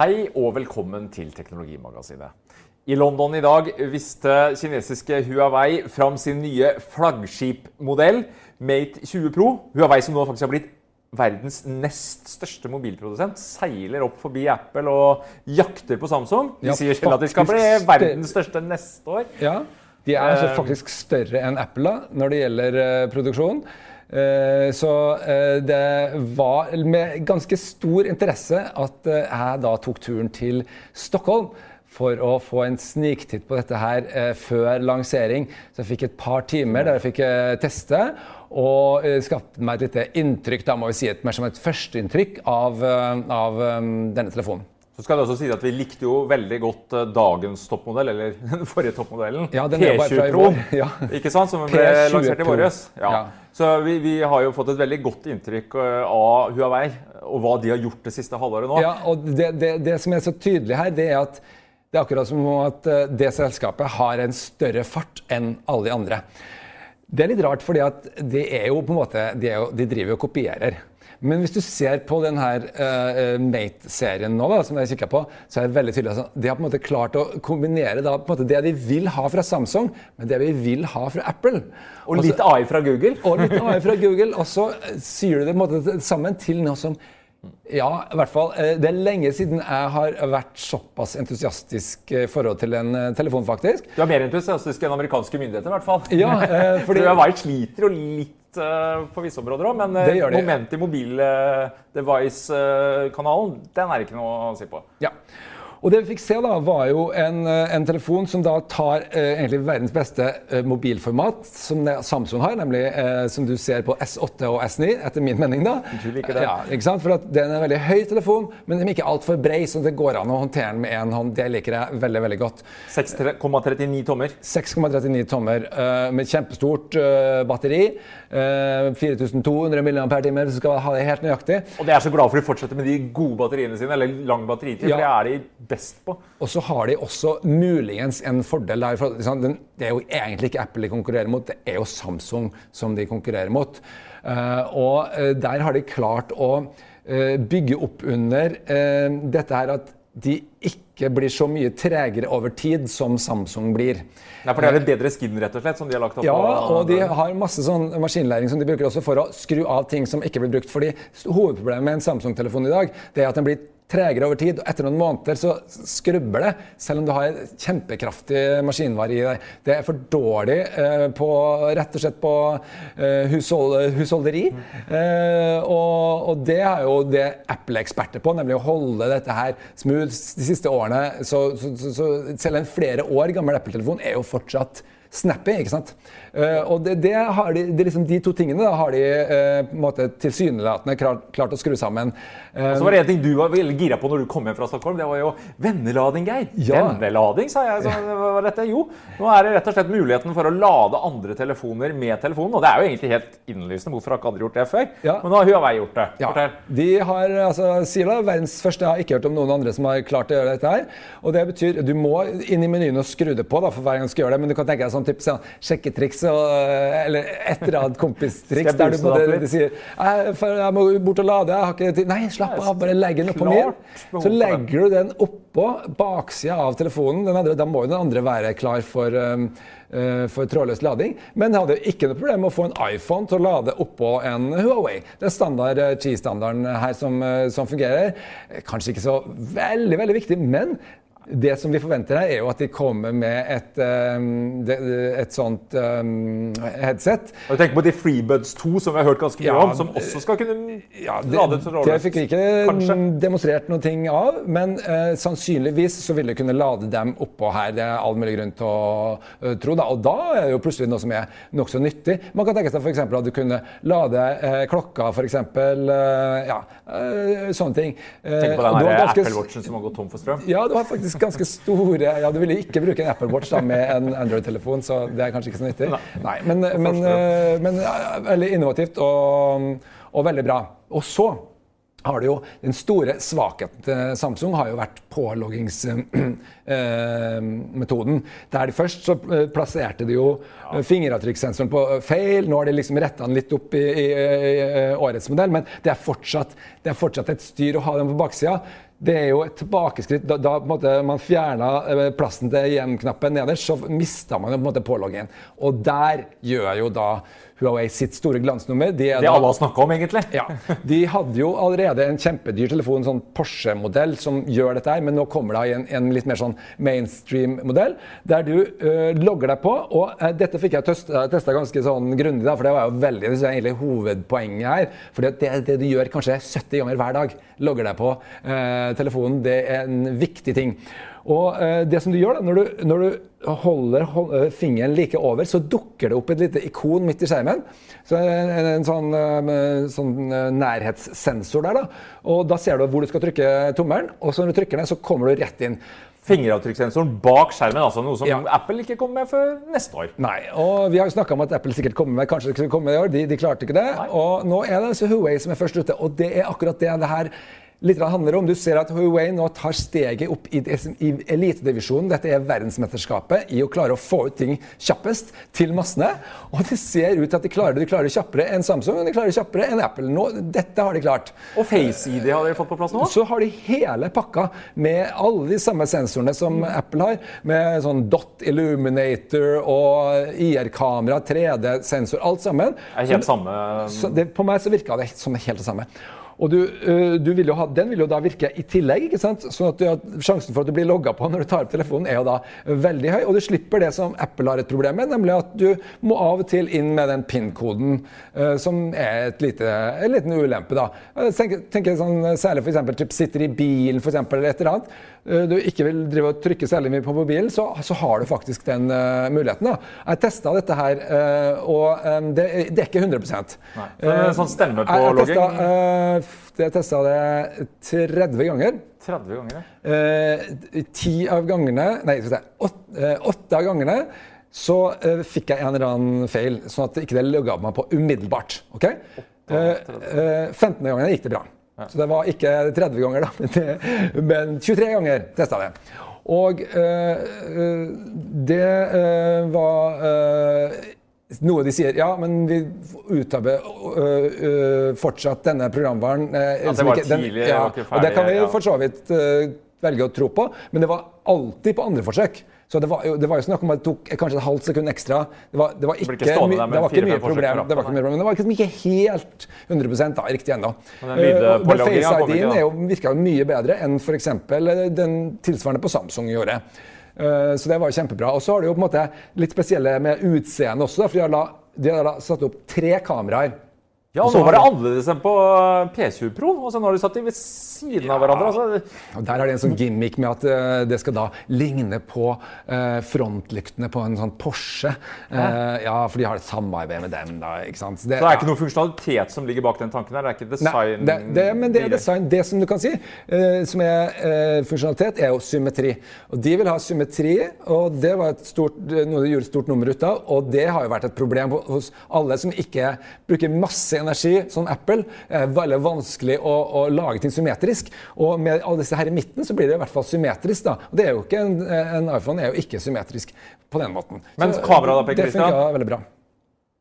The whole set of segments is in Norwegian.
Hei og velkommen til Teknologimagasinet. I London i dag viste kinesiske Huawei fram sin nye flaggskipmodell Mate 20 Pro. Huawei som nå faktisk har blitt verdens nest største mobilprodusent, seiler opp forbi Apple og jakter på Samsung. De Ja, sier selv at de skal bli verdens største neste år. Ja, de er så Eh, faktisk større enn Apple da, når det gjelder eh, produksjon. Eh, så eh, det var med ganske stor interesse at eh, jeg da tok turen til Stockholm for å få en sniktitt på dette her før lansering. Så jeg fikk et par timer der jeg fikk teste. Og skapte meg et lite inntrykk, da må vi si et, mer som et førsteinntrykk av, av denne telefonen. Så skal det også si at Vi likte jo veldig godt eh, dagens toppmodell, eller den forrige toppmodellen. Ja, den er bare P20 Pro, ja. ikke sant? som ble lansert i våres. Ja. Ja. Så vi, vi har jo fått et veldig godt inntrykk eh, av Huawei og hva de har gjort det siste halvåret nå. Ja, og det, det, det som er så tydelig her, det er at det er akkurat som om at eh, det selskapet har en større fart enn alle de andre. Det er litt rart, fordi det er jo på en måte, de, jo, de driver og kopierer. Men hvis du ser på den her eh, Mate-serien nå, da, som jeg kikker på, så er det veldig tydelig at de har på en måte klart å kombinere da, det de vil ha fra Samsung, med det vi vil ha fra Apple. Og litt AI fra Google. Og litt AI fra Google. Og så eh, syr du det på en måte sammen til noe som Ja, i hvert fall. eh, Det er lenge siden jeg har vært såpass entusiastisk i forhold til en eh, telefon, faktisk. Du er mer entusiastisk enn amerikanske myndigheter, i hvert fall. Ja, eh, fordi- For sliter jo litt eh, på visse områder òg, men eh, Det gjør de. momentet i mobil-device-kanalen, den er ikke noe å si på. Ja. Og det vi fikk se, da, var jo en, eh, en telefon som da tar eh, egentlig verdens beste eh, mobilformat, som Samsung har, nemlig eh, som du ser på S8 og S9, etter min mening. da. Du liker det. Ja, ikke sant? For at Den er en veldig høy telefon, men den er ikke altfor brei, så det går an å håndtere den med én hånd. Det liker jeg veldig veldig godt. 6,39 tommer. 6,39 tommer eh, med kjempestort eh, batteri. eh, 4200 mAh, du skal ha det helt nøyaktig. Og det er så glad for å fortsette med de gode batteriene sine, eller lang batteritid, Ja. for det er de best på. Og så har de også muligens en fordel der. For, liksom, det er jo egentlig ikke Apple de konkurrerer mot, det er jo Samsung som de konkurrerer mot. Eh, og eh, der har de klart å eh, bygge opp under dette her at de ikke blir så mye tregere over tid som Samsung blir. Nei, for det er et bedre skin, rett og slett, som de har lagt opp Ja, og de har masse sånn maskinlæring som de bruker også for å skru av ting som ikke blir brukt. Fordi hovedproblemet med en Samsung-telefon i dag, det er at den blir tregere over tid. og Etter noen måneder så skrubber det, selv om du har kjempekraftig maskinvare i deg. Det er for dårlig eh, på rett og slett på eh, hushold, husholderi. Eh, og, og det er jo det Apple er eksperter på, nemlig å holde dette her smooth de siste årene. Så, så, så, så selv en flere år gammel Apple-telefon er jo fortsatt snappy, ikke sant? Eh, og det, det har de, det liksom de to tingene da, har de eh, måte tilsynelatende klart, klart å skru sammen. og Så var det en ting du var veldig gira på når du kom hjem fra Stockholm. Det var jo vennelading, Geir. Ja. Vennelading, sa jeg. Så, hva var dette? Jo, nå er det rett og slett muligheten for å lade andre telefoner med telefonen. Og det er jo egentlig helt innlysende. Hvorfor har ikke andre gjort det før? Ja. Men nå har Huawei gjort det. Ja, Fortell. de har, altså, sier da, verdens første, Jeg har ikke hørt om noen andre som har klart å gjøre dette. her. Og det betyr, Du må inn i menyen og skru det på da, for hver gang du skal gjøre det, men du kan tenke deg sånn type sånn, sjekketriks og, eller et eller annet kompistriks. Der du både sier jeg, jeg må bort og lade. jeg har ikke tid. Nei, slapp av, bare legg den oppå min. Så legger du den oppå baksida av telefonen. Den andre, da må jo den andre være klar for, eh, for trådløs lading. Men jeg hadde jo ikke noe problem med å få en iPhone til å lade oppå en Huawei. Det er standard eh, Qi-standarden her som, eh, som fungerer. Eh, Kanskje ikke så veldig, veldig viktig, men det som vi forventer her, er jo at de kommer med et, um, et sånt um, headset. Og du tenker på de FreeBuds 2, som vi har hørt ganske mye Ja, om, som også skal kunne Ja, det, lade trådløst. det fikk vi ikke Kanskje. demonstrert noen ting av, men uh, sannsynligvis så vil det kunne lade dem oppå her. Det er all mulig grunn til å uh, tro. Da. Og da er det jo plutselig noe som er nokså nyttig. Man kan tenke seg for eksempel at du kunne lade uh, klokka, f.eks. Uh, ja, eh, sånne ting. Eh, Tenk på den ganske- Apple Watchen som har gått tom for strøm. ja, det var faktisk ganske store Ja, du ville ikke bruke en Apple Watch da, med en Android-telefon, så det er kanskje ikke så nyttig. Nei, men, men, eh, men veldig innovativt og, og veldig bra. Og så har det jo Den store svakheten til Samsung har jo vært påloggingsmetoden. Der de først så eh, plasserte de jo ja. fingeravtrykkssensoren på eh, feil. Nå har de liksom retta den litt opp i, i, i årets modell, men det er, fortsatt, det er fortsatt et styr å ha den på baksida. Det er jo et tilbakeskritt. Da, da måte, man fjerna plassen til hjem-knappen nederst, så mista man jo på en måte påloggen. Og der gjør jo da Huawei sitt store glansnummer. De det alle har snakka om, egentlig. Ja, De hadde jo allerede en kjempedyr telefon, en sånn Porsche-modell, som gjør dette her, men nå kommer det en, en litt mer sånn mainstream-modell, der du uh, logger deg på. Og uh, dette fikk jeg testa ganske sånn grundig, da, for det var jo veldig det er egentlig hovedpoenget her. For det, det, det, du gjør kanskje 70 ganger hver dag, logger deg på uh, telefonen, det er en viktig ting. Og eh, det som du gjør da, når du, når du holder, holder, eh, fingeren like over, så dukker det opp et lite ikon midt i skjermen. Så en, en sånn, eh, sånn, nærhetssensor der. da. Og da ser du hvor du skal trykke tommelen, og så når du trykker den, så kommer du rett inn. Fingeravtrykkssensoren bak skjermen, altså noe som ja. Apple ikke kommer med før neste år. Nei, og Vi har jo snakka om at Apple sikkert kommer med kanskje det skulle komme i år. De, de klarte ikke det. Nei. Og nå er det altså Huawei som er først ute. Og det er akkurat det det her litt handler om. Du ser at Huawei nå tar steget opp i, i elitedivisjonen. Dette er verdensmesterskapet i å klare å få ut ting kjappest til massene. Og det ser ut til at de klarer det. De klarer det kjappere enn Samsung og de klarer det kjappere enn Apple. Nå, dette har de klart. Og Face-ID har dere fått på plass nå? Så har de hele pakka med alle de samme sensorene som Apple har. Med sånn Dot Illuminator og IR-kamera, 3D-sensor, alt sammen. Det er helt samme så det, På meg så virka det som helt det samme. Og du, øh, du vil ha, Den vil jo da virke i tillegg. ikke sant? Sånn at, at Sjansen for at du blir logga på når du tar opp telefonen, er jo da veldig høy. Og du slipper det som Apple har et problem med, nemlig at du må av og til inn med den PIN-koden, uh, som er lite, en liten ulempe. da. Tenk, tenker, tenker sånn, Særlig f.eks. sitter i bilen for eksempel, eller et eller annet. Uh, du ikke vil drive og trykke særlig mye på mobilen, så, så har du faktisk den uh, muligheten. da. Jeg testa dette her, og um, det, det, er ikke 100 Nei. Så en sånn stemme på logging? Jeg testa det 30 ganger. 30 ganger, ja. Eh, ti av gangene Nei, åtte, eh, av gangene så eh, fikk jeg en eller annen feil, sånn at ikke det logga meg på umiddelbart. ok? 8, eh, 15. Eh, gangen gikk det bra. Så det var ikke 30 ganger, da, men, det, men 23 ganger testa det. Og øh, det var noe de sier Ja, men vi utarbeider øh, øh, fortsatt denne programvaren øh, ja, Det var tidlig, ja, og Det kan vi for så vidt øh, velge å tro på, men det var alltid på andre forsøk. Så det var, jo, det var jo snakk om at det tok kanskje et halvt sekund ekstra. Det var, det var ikke, ikke, my, det var ikke mye problem. Det var ikke mye problem, men det var liksom ikke helt 100 da, riktig ennå. Men Face ID-en virka mye bedre enn f.eks. den tilsvarende på Samsung gjorde. Eh, så det var kjempebra. Og så har du jo på en måte litt spesielle med utseendet også. for de har, la, de har da satt opp tre kameraer ja, og nå var det annerledes enn på P20 Pro. og så nå har de satt dem ved siden ja. av hverandre. Altså. Og der er det en sånn gimmick med at uh, det skal da ligne på uh, frontlyktene på en sånn Porsche. Uh, ja, for de har et samarbeid med dem. da, ikke sant? Det, så det er ikke noe funksjonalitet som ligger bak den tanken? her? Det er ikke design? Nei, det, det, men det er design. Det som du kan si som er funksjonalitet, er jo symmetri. Og De vil ha symmetri, og det var stort, noe de gjorde et stort nummer ut av. Og det har jo vært et problem hos alle som ikke bruker masse energi, som Apple, er veldig vanskelig å, å, lage ting symmetrisk. Og med alle disse her i midten så blir det i hvert fall symmetrisk. da. Og det er jo ikke en, en iPhone er jo ikke symmetrisk på den måten. Men kamera da, Per Det funka veldig bra.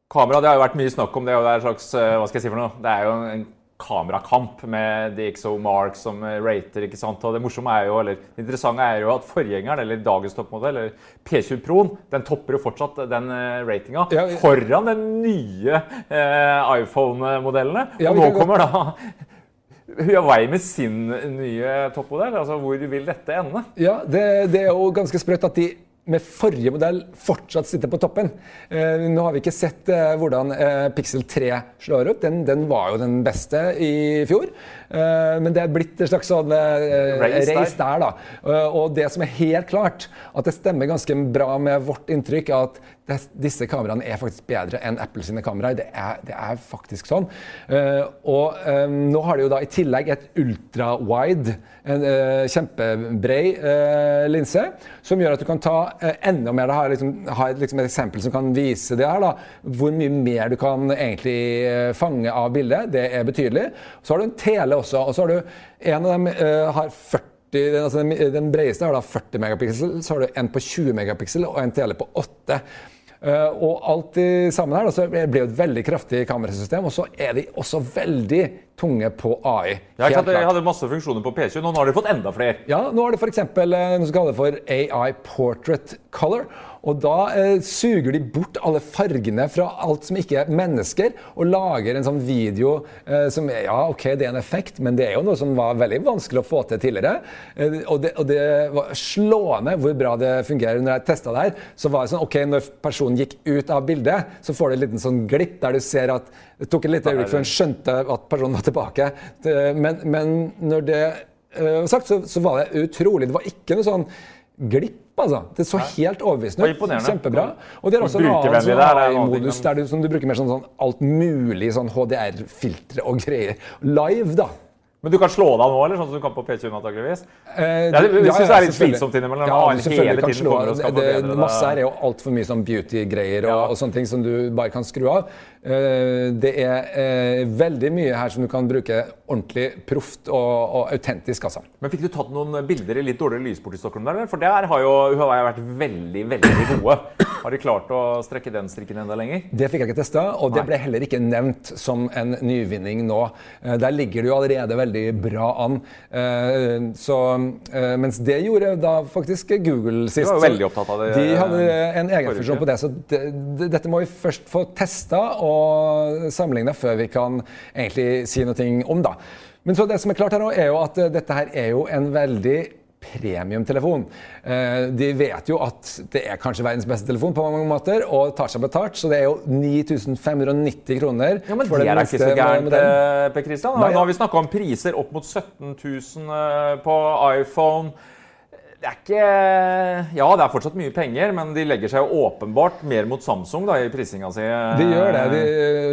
Kamera, det har jo vært mye snakk om det, og det er en slags, eh, hva skal jeg si for noe? Det er jo en kamerakamp med DXO Mark som rater. ikke sant? Og Det morsomme er jo, eller det interessante er jo at forgjengeren, eller dagens toppmodell, eller P20 Proen, den topper jo fortsatt den uh, ratinga ja, ja. foran den nye eh, iPhone-modellene. Ja, og nå kommer da Huawei med sin nye toppmodell. altså Hvor vil dette ende? Ja, det, det er jo ganske sprøtt at de med forrige modell fortsatt sitter på toppen. Eh, nå har vi ikke sett eh, hvordan eh, Pixel 3 slår ut. Den, den, var jo den beste i fjor. Eh, men det er blitt et slags sånn eh, race, race der. da. Eh, og det som er helt klart, at det stemmer ganske bra med vårt inntrykk, er disse kameraene er faktisk bedre enn Apple sine kameraer. Det er, det er faktisk sånn. Uh, og um, nå har de jo da i tillegg et ultra-wide, en uh, kjempebrei uh, linse, som gjør at du kan ta enda mer. Ha, liksom, ha et, liksom et, eksempel som kan vise det her. da, Hvor mye mer du kan egentlig fange av bildet. Det er betydelig. Så har du en tele også. og så har du En av dem har 40 den, altså den, den bredeste har da 40 megapiksel, så har du en på 20 megapiksel og en tele på 8. Uh, og alt sammen her så blir det et veldig kraftig kamerasystem. Og så er de også veldig tunge på AI. Ja, ikke sant? Jeg hadde masse funksjoner på PC, nå har de fått enda flere. Ja, nå har de f.eks. noe som kalles for AI Portrait Color. Og da eh, suger de bort alle fargene fra alt som ikke er mennesker, og lager en sånn video eh, som Ja, OK, det er en effekt, men det er jo noe som var veldig vanskelig å få til tidligere. Eh, og, det, og det var slående hvor bra det fungerer. Når jeg testa det her, så var det sånn OK, når personen gikk ut av bildet, så får du en liten sånn glipp der du ser at Det tok et lite øyeblikk før en skjønte at personen var tilbake. Men, men når det eh, var sagt, så, så var det utrolig. Det var ikke noe sånn glipp, altså. Det så helt overbevisende ut. Kjempebra. Og det er også en annen sånn AI-modus der du, som du bruker mer sånn, sånn alt mulig sånn HDR-filtre og greier. Live, da. Men du kan slå deg av nå, eller sånn som du kan på P20 antakeligvis? Eh, det, det- jeg synes det er litt slitsomt innimellom, Ja, du hele tiden slå kommer og av. skal Det, forbedre det. masse her er jo altfor mye sånn beauty-greier og, Ja. og sånne ting som du bare kan skru av. Eh, det er eh, veldig mye her som du kan bruke ordentlig proft og, og autentisk, altså. Men fikk du tatt noen bilder i litt dårligere lys borti Stockholm der? For der har jo Huawei vært veldig, veldig gode. Har de klart å strekke den strikken enda lenger? Det fikk jeg ikke testa, og det ble heller ikke nevnt som en nyvinning nå. Eh, Der ligger det jo allerede veldig bra an. Eh, Så, eh, mens det gjorde da faktisk Google sist. De var veldig opptatt av det, De hadde en egen funksjon på det, så det, det, dette må vi først få testa og sammenligna før vi kan egentlig si noe om, da. Men så det som er klart her nå, er jo at eh, dette her er jo en veldig premiumtelefon. Eh, De vet jo at det er kanskje verdens beste telefon på mange måter, og tar seg betalt, så det er jo 9590 kroner. Ja, men for det er da ikke så gærent, eh, Per Christian. Nå har vi snakka om priser opp mot 17 000 eh, på iPhone. Det er ikke Ja, det er fortsatt mye penger, men de legger seg jo åpenbart mer mot Samsung da, i prisinga si. De gjør det,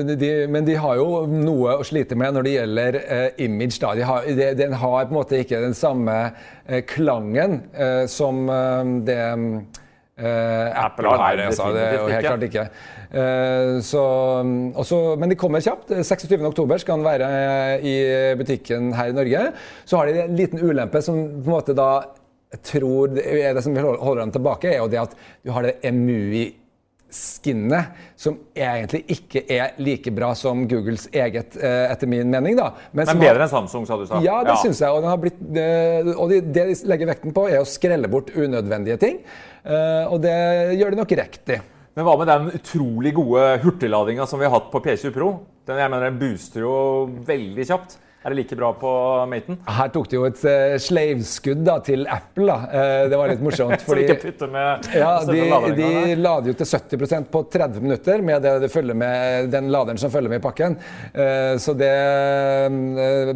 de, de, men de har jo noe å slite med når det gjelder uh, image. Da. De har, de, den har på en måte ikke den samme uh, klangen uh, som det Apple har, nei, Altså, det er jo helt klart ikke. Så, også, men de kommer kjapt. 26.10 skal den være i butikken her i Norge. Så har de en liten ulempe som på en måte da jeg tror det det som holder dem tilbake, er jo det at du har det EMUI skinnet, som egentlig ikke er like bra som Googles eget, eh, etter min mening. da. Men Men bedre enn Samsung, sa du. sa. Ja, det syns jeg. Og, den har blitt, det, og de, det de legger vekten på, er å skrelle bort unødvendige ting. Eh, og det gjør de nok riktig. Men hva med den utrolig gode hurtigladinga som vi har hatt på P20 Pro? Den, jeg mener, den booster jo veldig kjapt. Er det like bra på Maten? Her tok de jo et uh, slaveskudd da, til Apple. da. Uh, det var litt morsomt. Putter med Ja, de, de lader jo til 70% på 30 minutter med det, det med, den laderen som følger med i pakken. Uh, Så det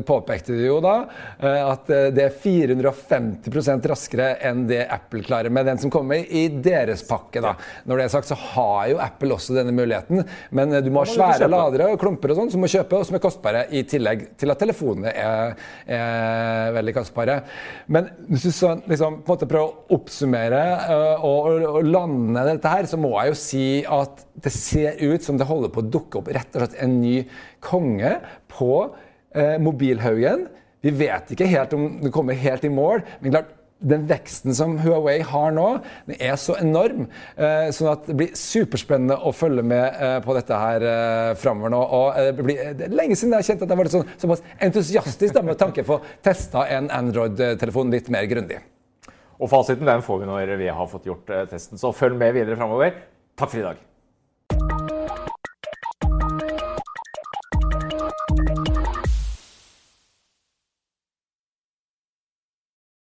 påpekte de jo da, at det er 450% raskere enn det Apple klarer med den som kommer i deres pakke. da. Når det er sagt, så har jo Apple også denne muligheten, men du må ha svære ladere og klumper og sånn som må kjøpe, og som er kostbare, i tillegg til at telefonene er, er veldig kostbare. Men hvis du så, liksom, på en måte prøver å oppsummere øh, og, og, og lande dette her, så må jeg jo si at det ser ut som det holder på å dukke opp rett og slett en ny konge på eh, mobilhaugen. Vi vet ikke helt om det kommer helt i mål, men klart den veksten som Huawei har nå, den er så enorm. Eh, sånn at det blir superspennende å følge med eh, på dette her eh, framover nå. Og eh, det, blir, det er lenge siden jeg har kjent at jeg har vært sånn, såpass entusiastisk da, med tanke på å teste en Android-telefon litt mer grundig. Og fasiten den får vi når vi har fått gjort testen. Så følg med videre framover. Takk for i dag.